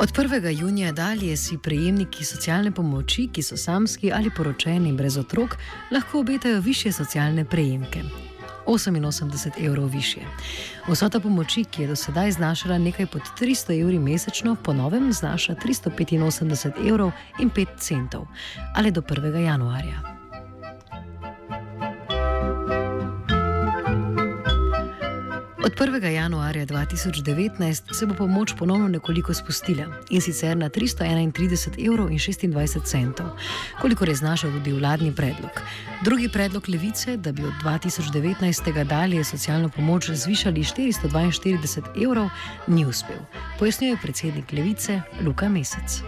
Od 1. junija dalje si prejemniki socialne pomoči, ki so samski ali poročeni brez otrok, lahko obetajo više socialne prejemke. 88 evrov više. Vsota pomoči, ki je do sedaj znašala nekaj pod 300 evri mesečno, ponovem znaša 385 evrov in 5 centov, ali do 1. januarja. Od 1. januarja 2019 se bo pomoč ponovno nekoliko spustila in sicer na 331 evrov in 26 centov, kolikor je znašal tudi vladni predlog. Drugi predlog levice, da bi od 2019. dalje socialno pomoč zvišali 442 evrov, ni uspel, pojasnjuje predsednik levice Luka Mesec.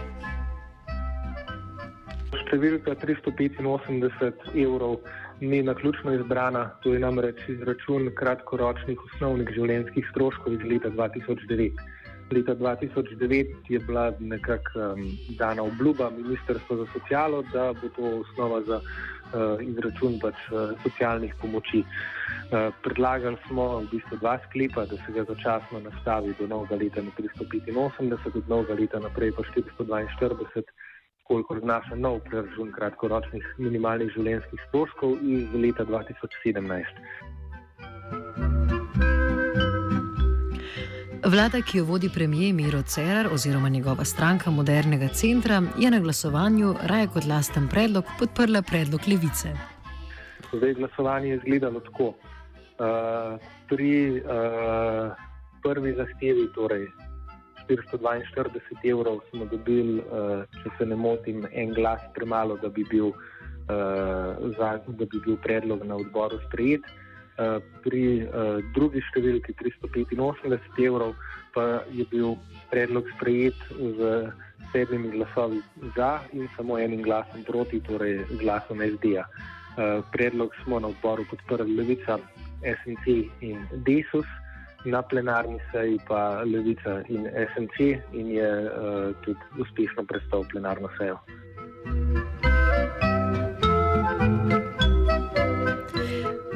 Številka 385 evrov ni naključno izbrana, to je namreč izračun kratkoročnih osnovnih življenjskih stroškov iz leta 2009. Leta 2009 je bila nekako um, dana obljuba Ministrstva za socialo, da bo to osnova za uh, izračun pač, uh, socialnih pomoči. Uh, predlagali smo v bistvu dva sklepa, da se ga začasno nastavi do novega leta na 385, od novega leta naprej pa 442 koliko znaša nov preračun kratkoročnih minimalnih življenjskih stroškov iz leta 2017. Vlada, ki jo vodi premijer Miro Cerar oziroma njegova stranka Modernega centra, je na glasovanju raje kot lasten predlog podprla predlog levice. Zdaj glasovanje je izgledalo tako. Uh, pri uh, prvi zahtevi, torej 442 evrov smo dobili, uh, če se ne motim, en glas premalo, da bi bil, za, da bi bil predlog na odboru sprejet. Uh, pri drugi številki 385 evrov pa je bil predlog sprejet z sedmimi glasovi za in samo enim glasom proti, torej glasom SD-ja. Predlog smo na odboru podprli Levica, SNC in Desus na plenarni seji pa Levica in SNC in je uh, tudi uspešno predstavil plenarno sejo.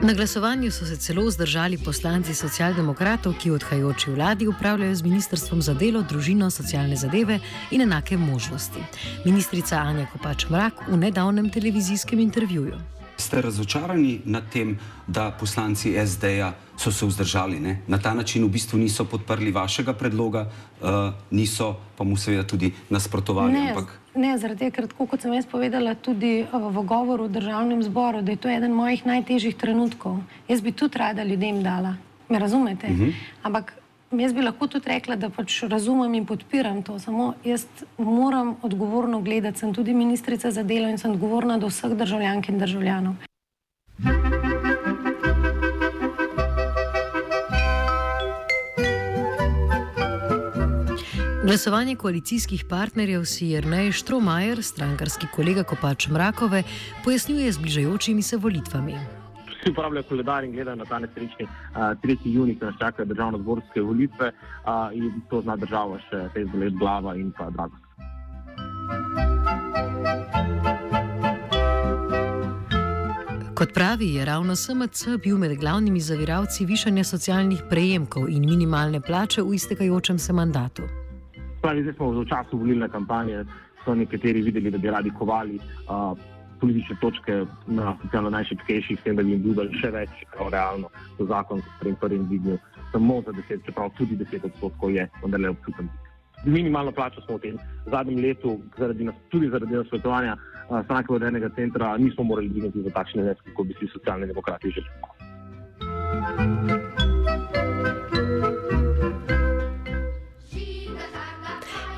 Na glasovanju so se celo zdržali poslanci socialdemokratov, ki v odhajajoči vladi upravljajo z Ministrstvom za delo, družino, socialne zadeve in enake možnosti. Ministrica Anja Kopač Mrak v nedavnem televizijskem intervjuju. Ste razočarani nad tem, da poslanci SD-ja so se vzdržali? Ne? Na ta način v bistvu niso podprli vašega predloga, uh, niso pa mu seveda tudi nasprotovali. Ne, ampak... ne zaradi tega, ker tako kot sem jaz povedala tudi uh, v govoru v državnem zboru, da je to eden mojih najtežjih trenutkov. Jaz bi tudi rada ljudem dala, me razumete? Uh mhm. -huh. Ampak Jaz bi lahko tudi rekla, da pač razumem in podpiram to, samo jaz moram odgovorno gledati. Sem tudi ministrica za delo in sem odgovorna do vseh državljank in državljanov. Glasovanje koalicijskih partnerjev si je Rnej Štromajer, strankarski kolega Kopač Mrakove, pojasnjuje z bližajočimi se volitvami vsi uporabljajo koledar in gledajo na ta nesrečni uh, 3. juni, ko nas čakajo državno-zborske volitve uh, in to zna država še te zboleti glava in pa drago. Kot pravi, je ravno SMC bil med glavnimi zaviralci višanja socialnih prejemkov in minimalne plače v iztekajočem se mandatu. Pravi, zdaj smo v času volilne kampanje, so nekateri videli, da bi radi kovali uh, politične točke na socialno najšipkejših, s tem, da bi jim dudali še več, kot realno so zakon, ki je prvim dvignil samo za 10, čeprav tudi 10 odstotkov je vendarle občuten. Minimalno plačo smo v tem zadnjem letu, zaradi nas, tudi zaradi nasvetovanja stranke vodenega centra, nismo morali dvigniti za takšne zneske, kot bi si socialni demokrati želeli.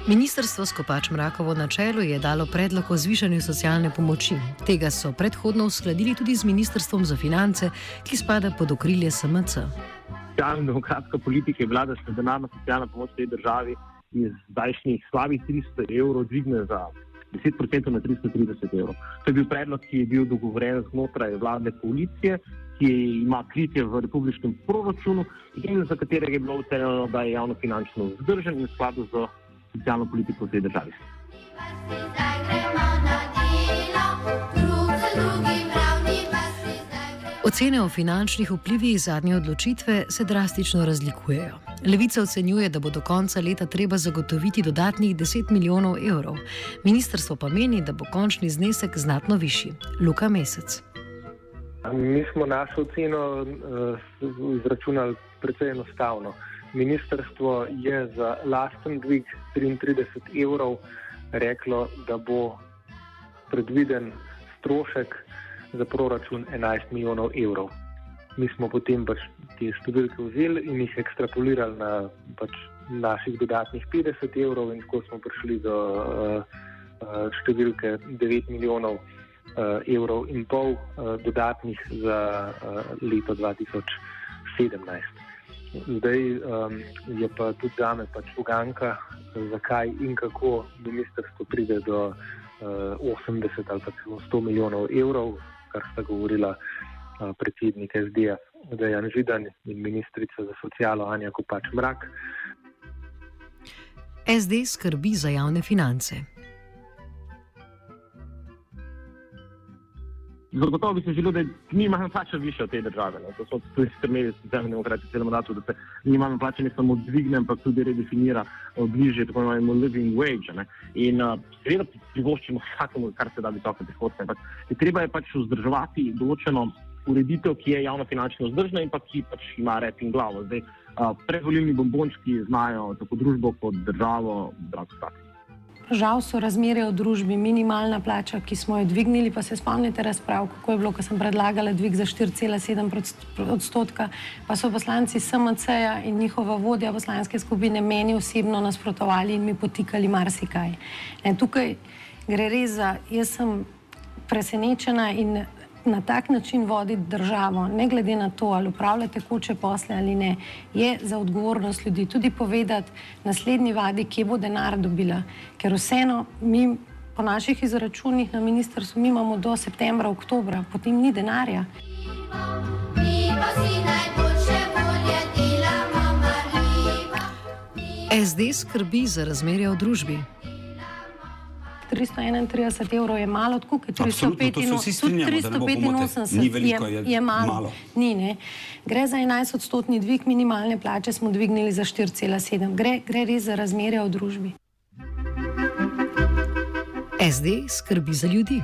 Ministrstvo Skopač Mrakovo na čelu je dalo predlog o zvišanju socialne pomoči. Tega so predhodno uskladili tudi z Ministrstvom za finance, ki spada pod okrilje SMC. Socialno-demokratska politika je bila, da se denarna socialna pomoč tej državi iz zdajšnjih slabih 300 evrov dvigne za 10% na 330 evrov. To je bil predlog, ki je bil dogovoren znotraj vladne koalicije, ki ima kritje v republikanskem proračunu in za katerega je bilo ocenjeno, da je javno finančno vzdržen in v skladu z socialno politiko v tej državi. Ocene o finančnih vplivih zadnje odločitve se drastično razlikujejo. Levica ocenjuje, da bo do konca leta treba zagotoviti dodatnih 10 milijonov evrov, ministrstvo pa meni, da bo končni znesek znatno višji. Luka Mesec. Mi smo našo oceno uh, izračunali precej enostavno. Uh, Ministrstvo je za lasten dvig 33 evrov reklo, da bo predviden strošek za proračun 11 milijonov evrov. Mi smo potem pač te številke vzeli in jih ekstrapolirali na pač naših dodatnih 50 evrov, in tako smo prišli do uh, uh, številke 9 milijonov uh, evrov in pol uh, dodatnih za uh, leto 2017. Zdaj um, je pa tudi za me pač uganka, zakaj in kako ministrstvo pride do uh, 80 ali pa celo 100 milijonov evrov, kar sta govorila uh, predsednik SD-ja, da je Jan Židan in ministrica za socialo Anja Kopač Mrak. SD skrbi za javne finance. Zagotovo bi se želel, da minimalna plača više od te države. Ne. To so tudi strmeli socialni demokrati celemu datu, da se minimalna plača ne samo dvigne, ampak tudi redefinira bliže tako imenujemo living wage. Ne. In uh, seveda privoščimo vsakemu, kar se da visoke prihodke. Ampak je treba je pač vzdrževati določeno ureditev, ki je javno finančno vzdržna in pa ki pač ima rep in glavo. Zdaj, uh, predvoljivni bombončki znajo tako družbo kot državo, drago stati. Žal so razmere v družbi, minimalna plača, ki smo jo dvignili, pa se spomnite razprav, kako je bilo, ko sem predlagala dvig za 4,7 odstotka, pa so poslanci SMC-ja in njihova vodja poslanske skupine meni osebno nasprotovali in mi potikali marsikaj. Ne, tukaj gre res za, jaz sem presenečena in na tak način voditi državo, ne glede na to, ali upravljate tekoče posle ali ne, je za odgovornost ljudi tudi povedati naslednji vadi, kje bo denar dobila. Ker vseeno mi po naših izračunih na ministrstvu mi imamo do septembra, oktobra, potem ni denarja. SD skrbi za razmerje v družbi. 331 evrov je malo, tako kot 385 je, je malo. malo. Ni, ne. Gre za 11 odstotni dvig minimalne plače, smo dvignili za 4,7. Gre, gre res za razmerje v družbi. SD skrbi za ljudi.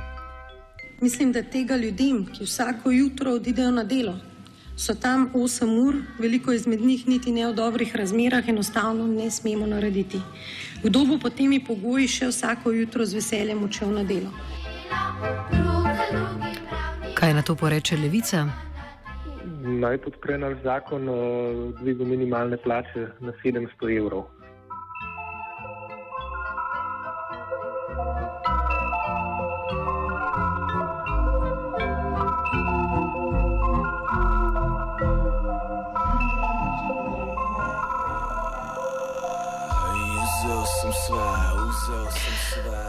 Mislim, da tega ljudem, ki vsako jutro odidejo na delo, so tam 8 ur, veliko izmed njih niti ne v dobrih razmerah, enostavno ne smemo narediti. Kdo bo pod temi pogoji še vsako jutro z veseljem odšel na delo? Kaj na to poreče levica? Naj podpre naš zakon o dvigu minimalne plače na 700 evrov.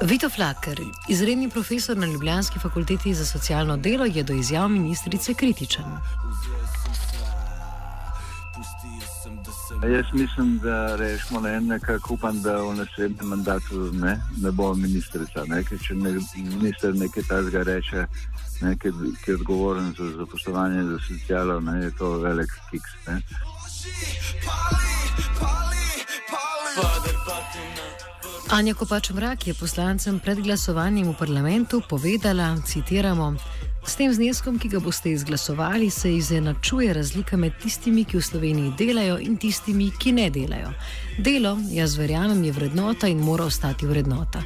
Vito Flaker, izredni profesor na Ljubljanski fakulteti za socialno delo, je do izjav ministrice kritičen. Jaz mislim, da rečemo na en nekako upam, da v naslednjem mandatu ne, ne bo ministrica. Ne, če ne, minister nekaj tajnega reče, ne, ki, ki je odgovoren za zaposlovanje za socialo, ne, je to velik kiks. Ne. Pali, pali, pali. Anja Kopač Mrak je poslancem pred glasovanjem v parlamentu povedala, citiramo, s tem zneskom, ki ga boste izglasovali, se izenačuje razlika med tistimi, ki v Sloveniji delajo in tistimi, ki ne delajo. Delo, jaz verjamem, je vrednota in mora ostati vrednota.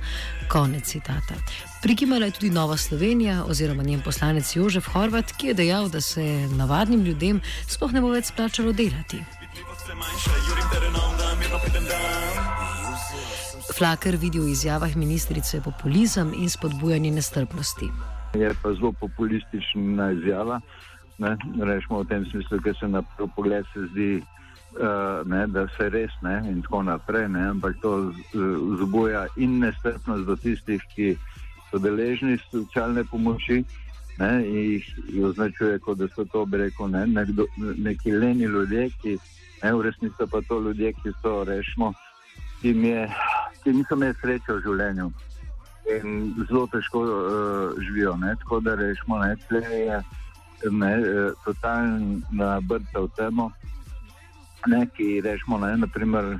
Konec citata. Prikimala je tudi Nova Slovenija oziroma njen poslanec Jožef Horvat, ki je dejal, da se navadnim ljudem sploh ne bo več splačalo delati. Flaker vidi v izjavah ministrice populizem in spodbujanje nestrpnosti. Je pa zelo populistična izjava. Ne, rečemo v tem smislu, ker se na prvi pogled se zdi, uh, ne, da se res ne in tako naprej, ne, ampak to vzbuja in nestrpnost do tistih, ki so deležni socialne pomoči ne, in jih označuje, kot da so to, bi rekel, ne, nekdo, neki leni ljudje, ki ne, v resnici pa to ljudje, ki so, rečemo, ki, je, ki niso imeli sreče v življenju in zelo težko uh, živijo. Ne? Tako da rečemo, da je ne, totalna brca v temo. Neki rečemo, ne, naprimer,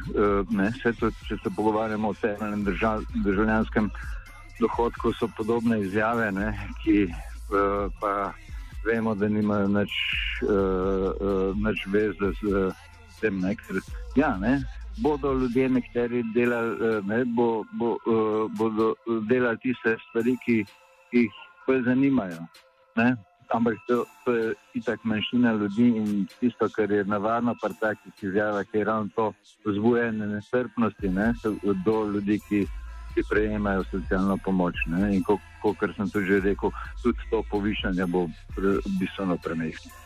ne, to, če se pogovarjamo o temeljnem držav, državljanskem dohodku, so podobne izjave, ne, ki pa vemo, da nimajo nič, nič veze z tem. Ne, ker, ja, ne, bodo ljudje nekateri delali, eh, bo, bo, uh, bodo delali tiste stvari, ki, ki jih bolj zanimajo. Ne. Ampak to, to je itak manjšina ljudi in tisto, kar je navadno pri takih izjavah, je ravno to vzbujanje nestrpnosti ne, do ljudi, ki, ki prejemajo socialno pomoč. Ne. In kot ko, sem tudi že rekel, tudi to povišanje bo bistveno premehko.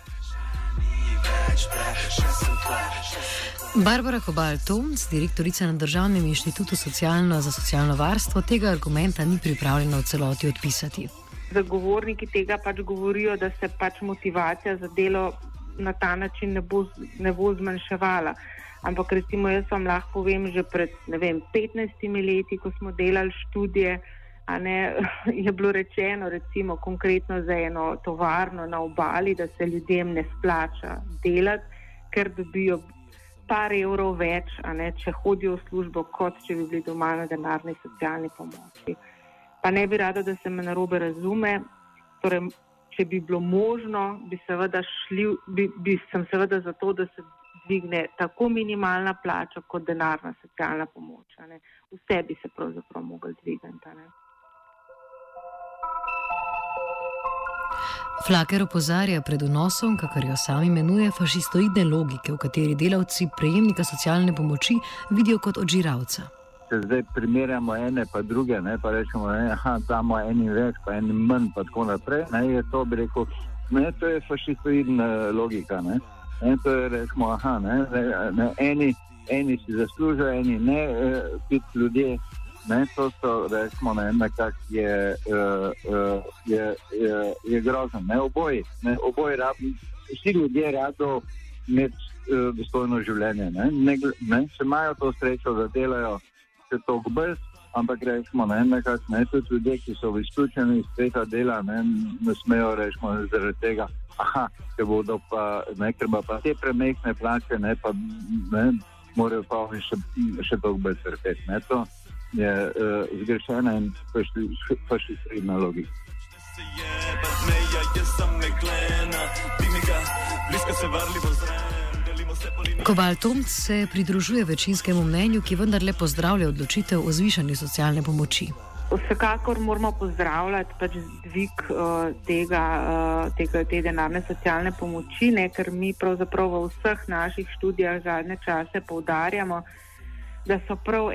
Barbara Kobal-Tomc, direktorica na Državnem inštitutu socialno za socialno varstvo, tega argumenta ni pripravljena v celoti odpisati. Zagovorniki tega pač govorijo, da se pač motivacija za delo na ta način ne bo, ne bo zmanjševala. Ampak recimo jaz vam lahko povem, že pred vem, 15 leti, ko smo delali študije, ne, je bilo rečeno, recimo konkretno za eno tovarno na obali, da se ljudem ne splača delati, ker dobijo par evrov več, ne, če hodijo v službo, kot če bi bili doma na denarni socialni pomoči. Pa ne bi rada, da se me narobe razume. Torej, če bi bilo možno, bi seveda šli, bi, bi sem seveda za to, da se dvigne tako minimalna plača kot denarna socialna pomoč. Vse bi se pravzaprav mogli dvigniti. Flaker opozarja pred vnosom, kakor jo sam imenuje, fašistoidne logike, v kateri delavci prejemnika socialne pomoči vidijo kot odžiralca. Če zdaj primerjamo ene pa druge, ne, pa rečemo, da imamo eni več, pa eni manj, pa tako naprej, ne, je to, bi rekel, ne, to je fašistoidna logika. Ne, ne, to je, rečemo, aha, ne, ne, eni, eni si zaslužijo, eni ne, eh, ljudje. Ne, to so, rečemo, ne, nekak je, uh, uh, je, je, je grozno. Ne, oboji, ne, oboji rabi, vsi ljudje rado imeti uh, dostojno življenje. Ne, ne, ne, če imajo to srečo, da delajo se to brez, ampak rečemo, ne, nekak, ne, tudi ljudje, ki so izključeni iz tega dela, ne, ne smejo rečemo zaradi tega. Aha, če bodo pa, ne, ker pa te premehne plače, ne, pa ne, morajo pa še, še dolgo brez trpeti je uh, zgrešena in fašistična logika. Kobal Tomc se pridružuje večinskemu mnenju, ki vendarle pozdravlja odločitev o zvišanju socialne pomoči. Vsekakor moramo pozdravljati pač dvig uh, tega, uh, tega, te denarne socialne pomoči, ne, ker mi pravzaprav v vseh naših študijah zadnje čase poudarjamo, da so prav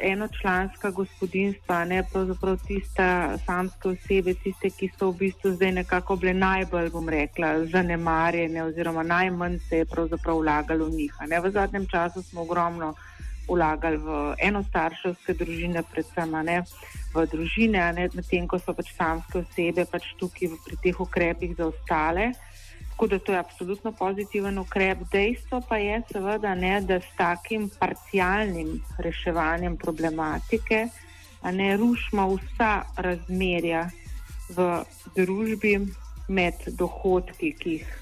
enočlanska gospodinstva, ne pravzaprav tiste samske osebe, tiste, ki so v bistvu zdaj nekako bile najbolj, bom rekla, zanemarjene oziroma najmanj se je pravzaprav vlagalo v njih. Ne? V zadnjem času smo ogromno vlagali v enostarševske družine, predvsem ne? v družine, medtem ko so pač samske osebe pač tukaj pri teh ukrepih zaostale. Tako da to je absolutno pozitiven ukrep. Dejstvo pa je seveda, ne, da s takim parcialnim reševanjem problematike ne rušimo vsa razmerja v družbi med dohodki, ki jih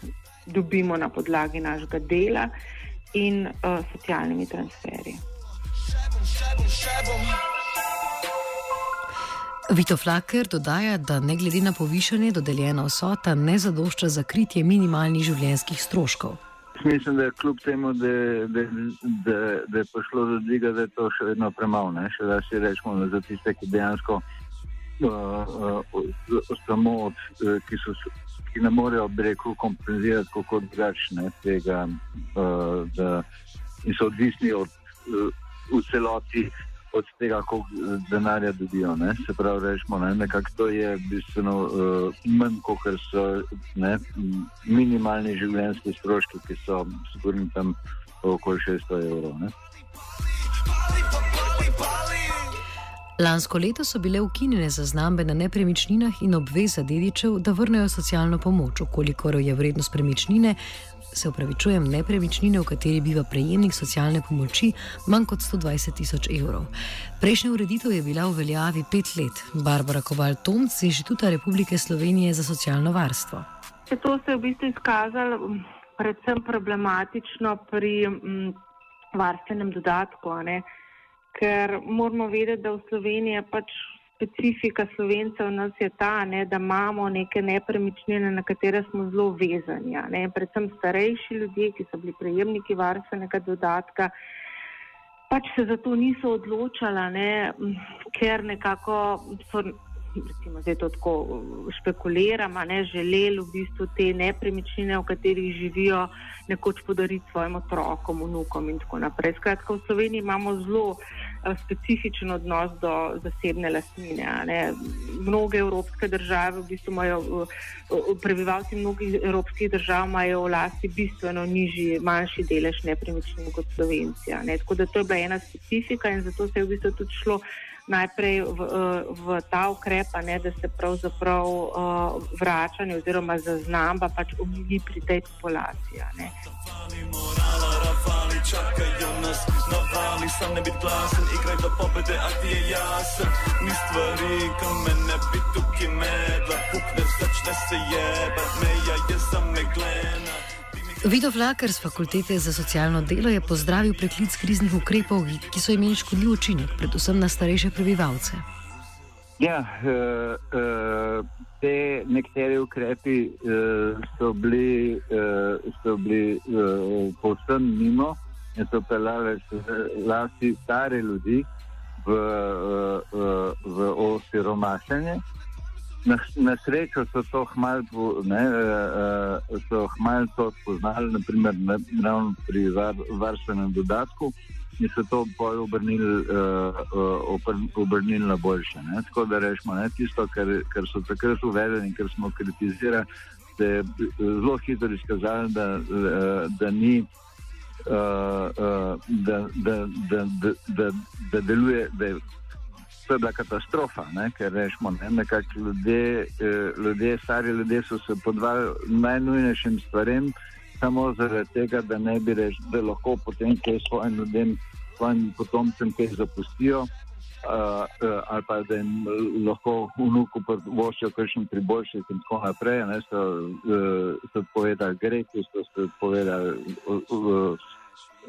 dobimo na podlagi našega dela in uh, socialnimi transferji. Vito Flaker dodaja, da ne glede na povišanje dodeljena vsota ne zadošča za kritje minimalnih življenjskih stroškov. Mislim, da je kljub temu, da, da, da, da je prišlo do dviga, da je to še vedno premalo. Še da si rečemo, za tiste, ki dejansko uh, uh, samo od, uh, ki, so, ki ne morejo, bi rekel, kompenzirati kako drugačne tega, uh, da in so odvisni od, uh, v celoti od tega, koliko denarja dobijo. Ne. Se pravi, rečemo, ne, nekako to je bistveno uh, manj, kot so ne, minimalni življenjski stroški, ki so sigurno tam okoli 600 evrov. Ne. Lansko leto so bile ukinjene zaznambe na nepremičninah in obveza dedičev, da vrnejo socialno pomoč, ukolikor je vrednost premičnine, se upravičujem, nepremičnine, v kateri biva prejemnik socialne pomoči, manj kot 120 tisoč evrov. Prejšnja ureditev je bila v veljavi pet let. Barbara Koval-Tomc z Inštituta Republike Slovenije za socialno varstvo. To se je v bistvu izkazalo predvsem problematično pri m, varstvenem dodatku, ne? ker moramo vedeti, da v Sloveniji je pač specifika slovencev nas je ta, ne, da imamo neke nepremičnine, na katere smo zelo vezani. Ne? Predvsem starejši ljudje, ki so bili prejemniki varstvenega dodatka, pač se za to niso odločala, ne, ker nekako so, recimo zdaj to tako špekuliram, a ne želeli v bistvu te nepremičnine, v katerih živijo, nekoč podariti svojim otrokom, vnukom in tako naprej. Skratka, v Sloveniji imamo zelo specifičen odnos do zasebne lastnine. Mnoge evropske države, v bistvu imajo, prebivalci mnogih evropskih držav imajo v lasti bistveno nižji, manjši delež nepremičnin kot Slovenci. a ne. Tako da to je bila ena specifika in zato se je v bistvu tudi šlo najprej v, eh, v ta ukrep, ne, da se pravzaprav uh, vračanje oziroma zaznamba pač omili pri tej populaciji. ne. Čakajo nas na vali, sam ne biti glasen, igraj do pobede, a ti je jasen. Ni stvari, ki me ne bi tukaj medla, pukne, začne Vido Flaker z Fakultete za socialno delo je pozdravil preklic kriznih ukrepov, ki so imeli škodljiv učinek, predvsem na starejše prebivalce. Ja, uh, uh, te nekateri ukrepi uh, so bili, so bili povsem mimo in so pelali lasti stare ljudi v, uh, v osiromašenje. Na, na srečo so to hmal, ne, uh, hmal to spoznali, naprimer na, ravno pri var, varstvenem dodatku in so to bolj obrnili, uh, uh, obrnili na boljše. Ne. Tako da rečemo, ne, tisto, kar, kar so takrat uvedli in kar smo kritizirali, se je zelo hitro izkazalo, da, uh, da ni. Uh, uh, da, da, da, da, da, da deluje, da je to je bila katastrofa, ne? ker rečemo, ne, nekako ljudje, eh, ljudje, stari ljudje so se podvali najnujnejšim stvarem, samo zaradi tega, da ne bi reč, da lahko potem kaj svojim ljudem, svojim potomcem kaj zapustijo. Uh, uh, ali pa da jim lahko vnuku voščijo kakšen priboljšek in tako naprej. Ne, so, uh, so povedali greki, so, so povedali uh, uh,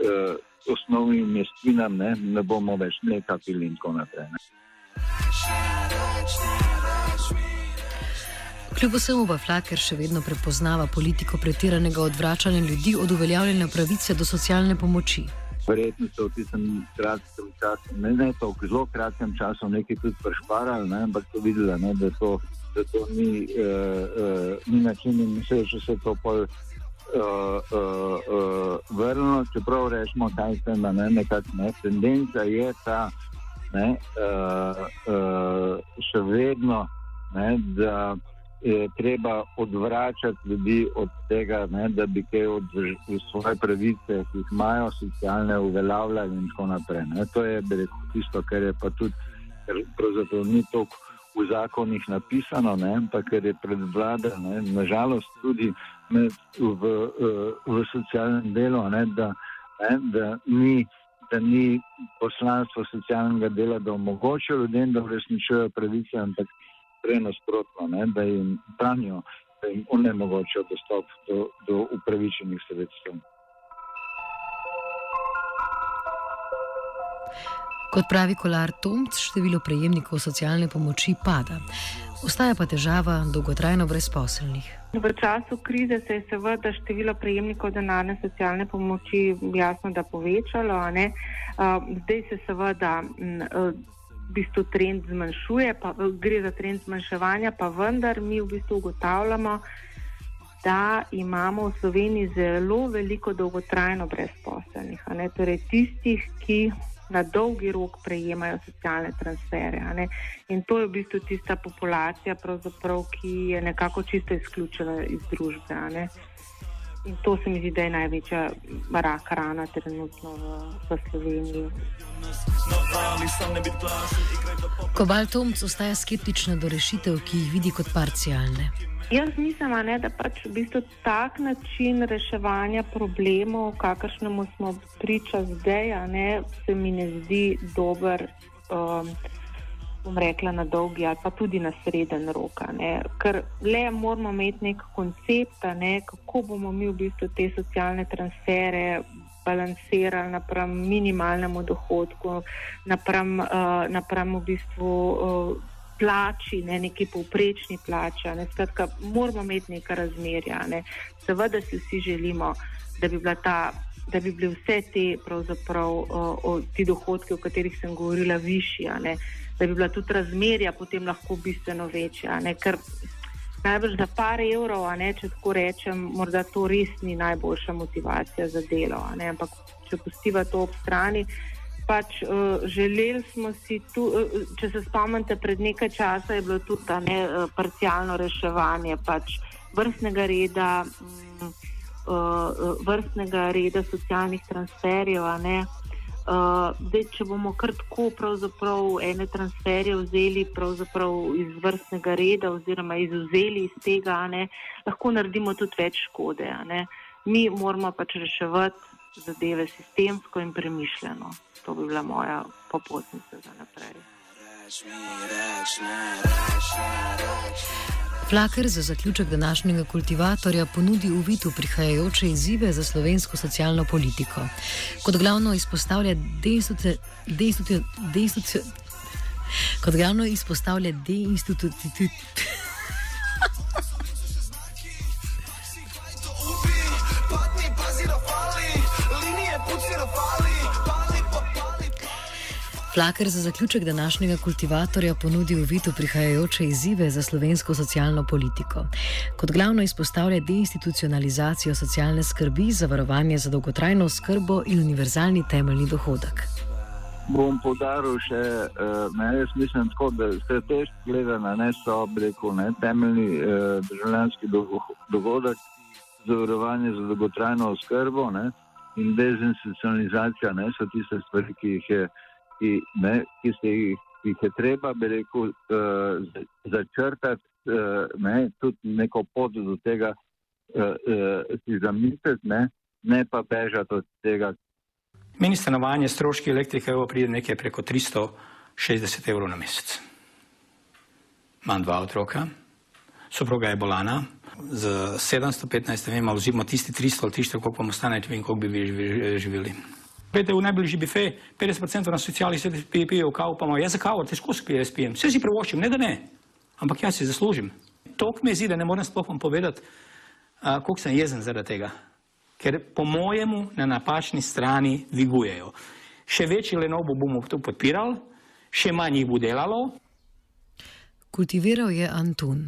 uh, osnovnim mestvinam, ne, ne bomo več nekapili in tako naprej. Ne. Kljub vsemu pa Flaker še vedno prepoznava politiko pretiranega odvračanja ljudi od uveljavljanja pravice do socialne pomoči. Verjetno so v tistem kratkem času, ne, ne tako zelo kratkem času, nekaj tudi prešparali, ne, ampak so videli, ne, da, to, da to ni, uh, uh, ni način in se je se to pol uh, uh, uh, vrnilo. Čeprav rečemo, se ima, ne, nekako ne, tendenca je ta, ne, uh, uh, še vedno, ne, da je treba odvračati ljudi od tega, ne, da bi kaj od svoje pravice, ki jih imajo, socialne, uveljavljali in tako naprej. Ne. To je rekel, tisto, kar je pa tudi, pravzaprav ni toliko v zakonih napisano, ne, ampak ker je predvlada, ne, nažalost tudi med, v, v socialnem delu, ne, da, ne, da ni da ni poslanstvo socialnega dela, da omogoča ljudem, da uresničujejo pravice, ampak prej nasprotno, ne, da jim branijo, da jim onemogočajo dostop do, do upravičenih sredstev. Kot pravi kolar Tomc, število prejemnikov socialne pomoči pada. Ostaja pa težava dolgotrajno brezposelnih. V času krize se je seveda število prejemnikov denarne socialne pomoči jasno da povečalo. Zdaj se seveda uh, v bistvu trend zmanjšuje, pa, uh, gre za trend zmanjševanja, pa vendar mi v bistvu ugotavljamo, da imamo v Sloveniji zelo veliko dolgotrajno brezposelnih, torej tistih, ki na dolgi rok prejemajo socialne transfere. In to je v bistvu tista populacija, ki je nekako čisto izključena iz družbe. In to se mi zdi, da je največja rak rana trenutno v, v Sloveniji. Kobal Tomc ostaja skeptična do rešitev, ki jih vidi kot parcialne. Jaz mislim, a ne, da pač v bistvu tak način reševanja problemov, kakršnemu smo priča zdaj, ne, se mi ne zdi dober, um, bom rekla, na dolgi ali pa tudi na sreden rok. Ker le moramo imeti nek koncept, ne, kako bomo mi v bistvu te socialne transfere balansirali napram minimalnemu dohodku, napram, uh, napram v bistvu. Uh, plači, ne neki povprečni plači. Ne. Skratka, moramo imeti neka razmerja. Ne. Seveda si vsi želimo, da bi, bila ta, da bi bili vse te, pravzaprav, o, ti dohodki, o katerih sem govorila, višji, ne. Da bi bila tudi razmerja potem lahko bistveno večja. Ne. Ker najbrž za par evrov, ne, če tako rečem, morda to res ni najboljša motivacija za delo. ne. Ampak če pustiva to ob strani pač uh, želeli smo si tu, uh, če se spomnite, pred nekaj časa je bilo tudi ta ne, uh, parcialno reševanje pač vrstnega reda, um, uh, vrstnega reda socialnih transferjev. ne. Uh, zdaj, če bomo kar tako ene transferje vzeli iz vrstnega reda oziroma izuzeli iz tega, ne, lahko naredimo tudi več škode. ne. Mi moramo pač reševati zadeve sistemsko in premišljeno. To bi bila moja popotnica za naprej. Flaker za zaključek današnjega kultivatorja ponudi uvid v prihajajoče izzive za slovensko socialno politiko. Kot glavno izpostavlja deinstitucionalizacijo. Deinstitucio, deinstitucio, kot glavno izpostavlja deinstitucionalizacijo. Flaker za zaključek današnjega kultivatorja ponudi uvid v prihajajoče izzive za slovensko socialno politiko. Kot glavno izpostavlja deinstitucionalizacijo socialne skrbi, zavarovanje za dolgotrajno skrbo in univerzalni temeljni dohodek. Bom podaril še, uh, jaz mislim, tako, da strateško gledano ne so rekel, ne, temeljni uh, državljanski dogodek, zavarovanje za dolgotrajno oskrbo ne, in dezinstitucionalizacija ne, so tiste stvari, ki jih je ki, ne, ki se jih, jih je treba, bi rekel, uh, začrtati, uh, ne, tudi neko pot do tega, uh, uh, si zamisliti, ne, ne pa bežati od tega. Meni stanovanje, stroški elektrike, pride nekaj preko 360 evrov na mesec. Imam dva otroka, soproga je bolana, z 715, ne vem, ali vzimo tisti 300 ali tisto, koliko vam ostane, ne vem, koliko bi vi živeli. Pete v najbližji bife, 50% na socialih se pijejo kavo, pa ima jaz za kavo, težko se pije, spijem. Vse si privoščim, ne da ne, ampak jaz si zaslužim. Tok me zdi, da ne morem sploh vam povedati, koliko sem jezen zaradi tega. Ker po mojemu na napačni strani dvigujejo. Še večji lenobo bomo to podpirali, še manj jih bo delalo. Kultiviral je Antun.